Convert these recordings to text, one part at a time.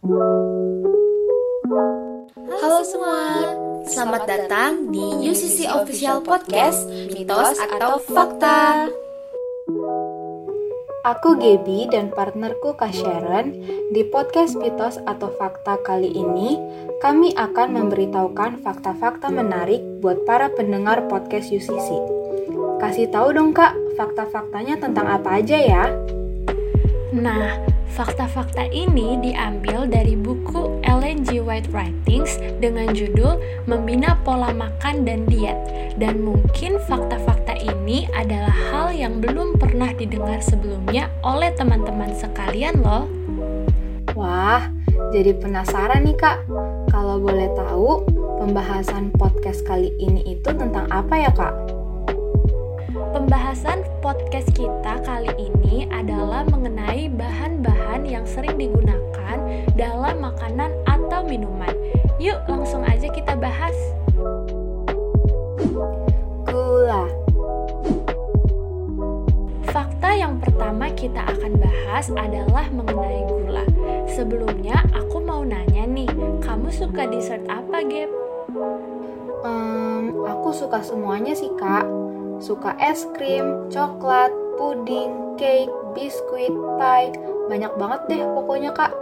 Halo semua, selamat datang di UCC Official Podcast Mitos atau Fakta. Aku Gaby dan partnerku Kak Sharon. Di podcast Mitos atau Fakta kali ini, kami akan memberitahukan fakta-fakta menarik buat para pendengar podcast UCC. Kasih tahu dong Kak, fakta-faktanya tentang apa aja ya? Nah, fakta-fakta ini diambil dari buku Ellen G. White Writings dengan judul Membina Pola Makan dan Diet. Dan mungkin fakta-fakta ini adalah hal yang belum pernah didengar sebelumnya oleh teman-teman sekalian loh. Wah, jadi penasaran nih Kak. Kalau boleh tahu, pembahasan podcast kali ini itu tentang apa ya Kak? Pembahasan podcast kita kali ini adalah mengenai bahan-bahan yang sering digunakan dalam makanan atau minuman. Yuk, langsung aja kita bahas. Gula. Fakta yang pertama kita akan bahas adalah mengenai gula. Sebelumnya, aku mau nanya nih, kamu suka dessert apa, Gap? Hmm, aku suka semuanya sih kak. Suka es krim, coklat, puding, cake, biskuit, pie. Banyak banget deh pokoknya kak.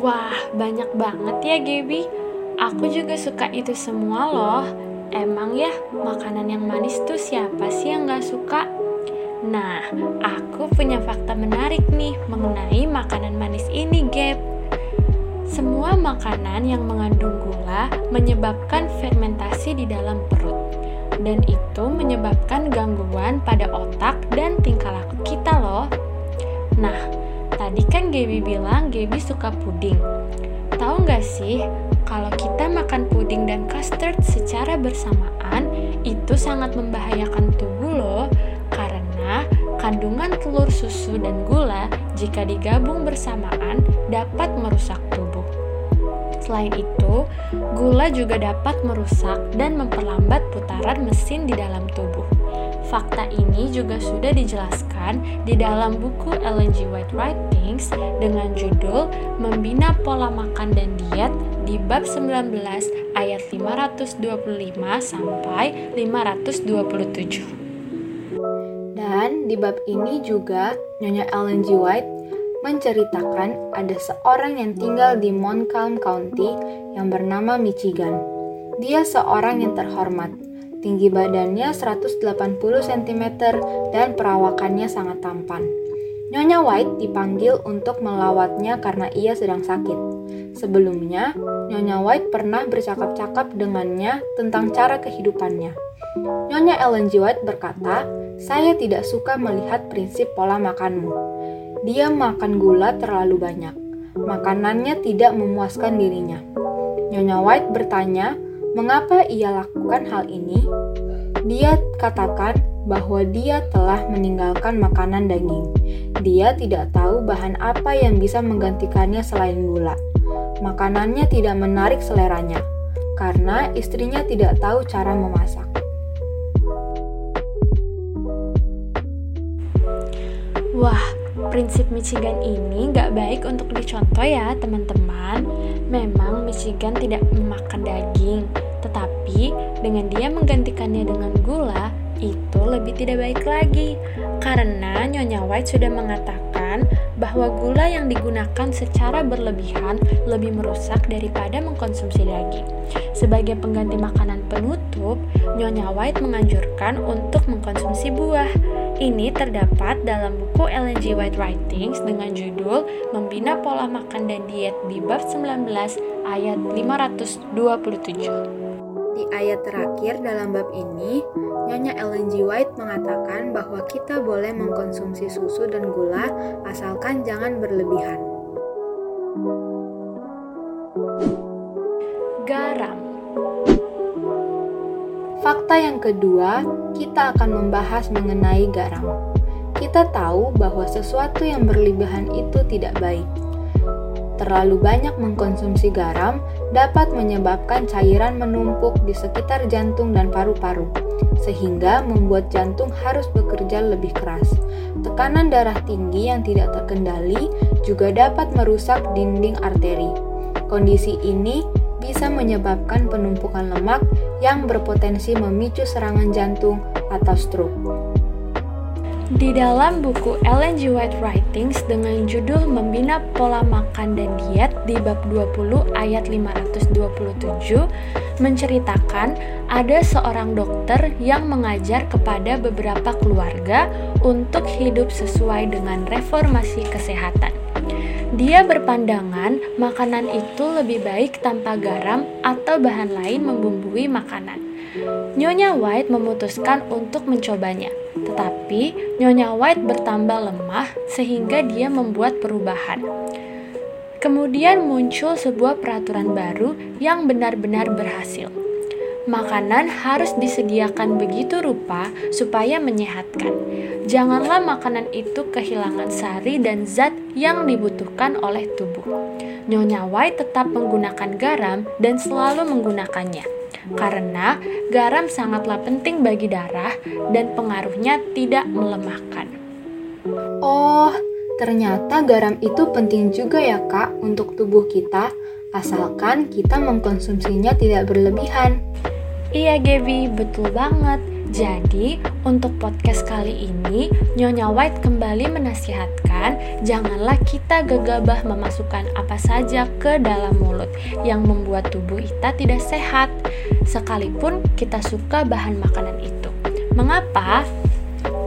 Wah, banyak banget ya, Gaby. Aku juga suka itu semua loh. Emang ya, makanan yang manis tuh siapa sih yang gak suka? Nah, aku punya fakta menarik nih mengenai makanan manis ini, Gap. Semua makanan yang mengandung gula menyebabkan fermentasi di dalam perut. Dan itu menyebabkan gangguan pada otak dan tingkah laku kita loh. Nah, tadi kan Gaby bilang Gaby suka puding. Tahu nggak sih, kalau kita makan puding dan custard secara bersamaan, itu sangat membahayakan tubuh loh, karena kandungan telur susu dan gula jika digabung bersamaan dapat merusak tubuh. Selain itu, gula juga dapat merusak dan memperlambat putaran mesin di dalam tubuh. Fakta ini juga sudah dijelaskan di dalam buku Ellen G. White Writings dengan judul Membina Pola Makan dan Diet di bab 19 ayat 525 sampai 527. Dan di bab ini juga Nyonya Ellen G. White menceritakan ada seorang yang tinggal di Montcalm County yang bernama Michigan. Dia seorang yang terhormat, tinggi badannya 180 cm dan perawakannya sangat tampan. Nyonya White dipanggil untuk melawatnya karena ia sedang sakit. Sebelumnya, Nyonya White pernah bercakap-cakap dengannya tentang cara kehidupannya. Nyonya Ellen G. White berkata, "Saya tidak suka melihat prinsip pola makanmu. Dia makan gula terlalu banyak. Makanannya tidak memuaskan dirinya." Nyonya White bertanya, mengapa ia lakukan hal ini? Dia katakan bahwa dia telah meninggalkan makanan daging. Dia tidak tahu bahan apa yang bisa menggantikannya selain gula. Makanannya tidak menarik seleranya karena istrinya tidak tahu cara memasak. Wah, prinsip Michigan ini nggak baik untuk dicontoh ya teman-teman. Memang Michigan tidak memakan daging, tetapi dengan dia menggantikannya dengan gula, itu lebih tidak baik lagi. Karena Nyonya White sudah mengatakan bahwa gula yang digunakan secara berlebihan lebih merusak daripada mengkonsumsi daging. Sebagai pengganti makanan penutup, Nyonya White menganjurkan untuk mengkonsumsi buah. Ini terdapat dalam buku Ellen G. White Writings dengan judul Membina Pola Makan dan Diet di bab 19 ayat 527. Di ayat terakhir dalam bab ini, Nyonya Ellen G. White mengatakan bahwa kita boleh mengkonsumsi susu dan gula asalkan jangan berlebihan. Garam Fakta yang kedua, kita akan membahas mengenai garam. Kita tahu bahwa sesuatu yang berlebihan itu tidak baik. terlalu banyak mengkonsumsi garam dapat menyebabkan cairan menumpuk di sekitar jantung dan paru-paru, sehingga membuat jantung harus bekerja lebih keras. Tekanan darah tinggi yang tidak terkendali juga dapat merusak dinding arteri. Kondisi ini bisa menyebabkan penumpukan lemak yang berpotensi memicu serangan jantung atau stroke. Di dalam buku Ellen G. White Writings dengan judul Membina Pola Makan dan Diet di bab 20 ayat 527 menceritakan ada seorang dokter yang mengajar kepada beberapa keluarga untuk hidup sesuai dengan reformasi kesehatan. Dia berpandangan makanan itu lebih baik tanpa garam atau bahan lain membumbui makanan. Nyonya White memutuskan untuk mencobanya, tetapi Nyonya White bertambah lemah sehingga dia membuat perubahan. Kemudian muncul sebuah peraturan baru yang benar-benar berhasil. Makanan harus disediakan begitu rupa supaya menyehatkan. Janganlah makanan itu kehilangan sari dan zat yang dibutuhkan oleh tubuh. Nyonya White tetap menggunakan garam dan selalu menggunakannya karena garam sangatlah penting bagi darah dan pengaruhnya tidak melemahkan. Oh, ternyata garam itu penting juga ya kak untuk tubuh kita, asalkan kita mengkonsumsinya tidak berlebihan. Iya Gaby, betul banget. Jadi, untuk podcast kali ini, Nyonya White kembali menasihatkan janganlah kita gegabah memasukkan apa saja ke dalam mulut yang membuat tubuh kita tidak sehat, sekalipun kita suka bahan makanan itu. Mengapa?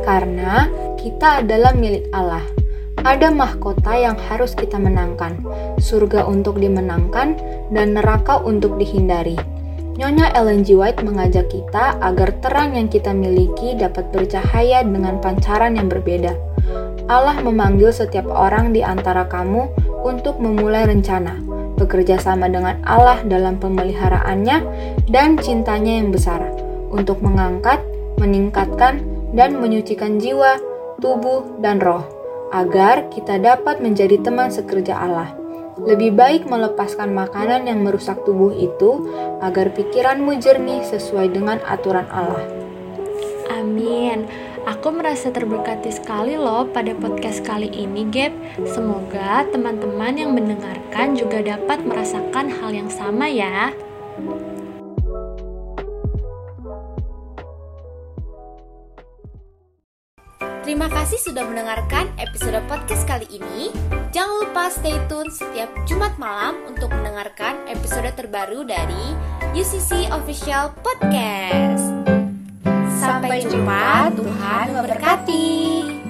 Karena kita adalah milik Allah. Ada mahkota yang harus kita menangkan, surga untuk dimenangkan, dan neraka untuk dihindari. Nyonya Ellen G. White mengajak kita agar terang yang kita miliki dapat bercahaya dengan pancaran yang berbeda. Allah memanggil setiap orang di antara kamu untuk memulai rencana, bekerja sama dengan Allah dalam pemeliharaannya dan cintanya yang besar, untuk mengangkat, meningkatkan, dan menyucikan jiwa, tubuh, dan roh, agar kita dapat menjadi teman sekerja Allah. Lebih baik melepaskan makanan yang merusak tubuh itu agar pikiranmu jernih sesuai dengan aturan Allah. Amin. Aku merasa terberkati sekali loh pada podcast kali ini, Gap. Semoga teman-teman yang mendengarkan juga dapat merasakan hal yang sama ya. Terima kasih sudah mendengarkan episode podcast kali ini. Jangan lupa stay tune setiap Jumat malam untuk mendengarkan episode terbaru dari UCC Official Podcast. Sampai jumpa, Tuhan memberkati.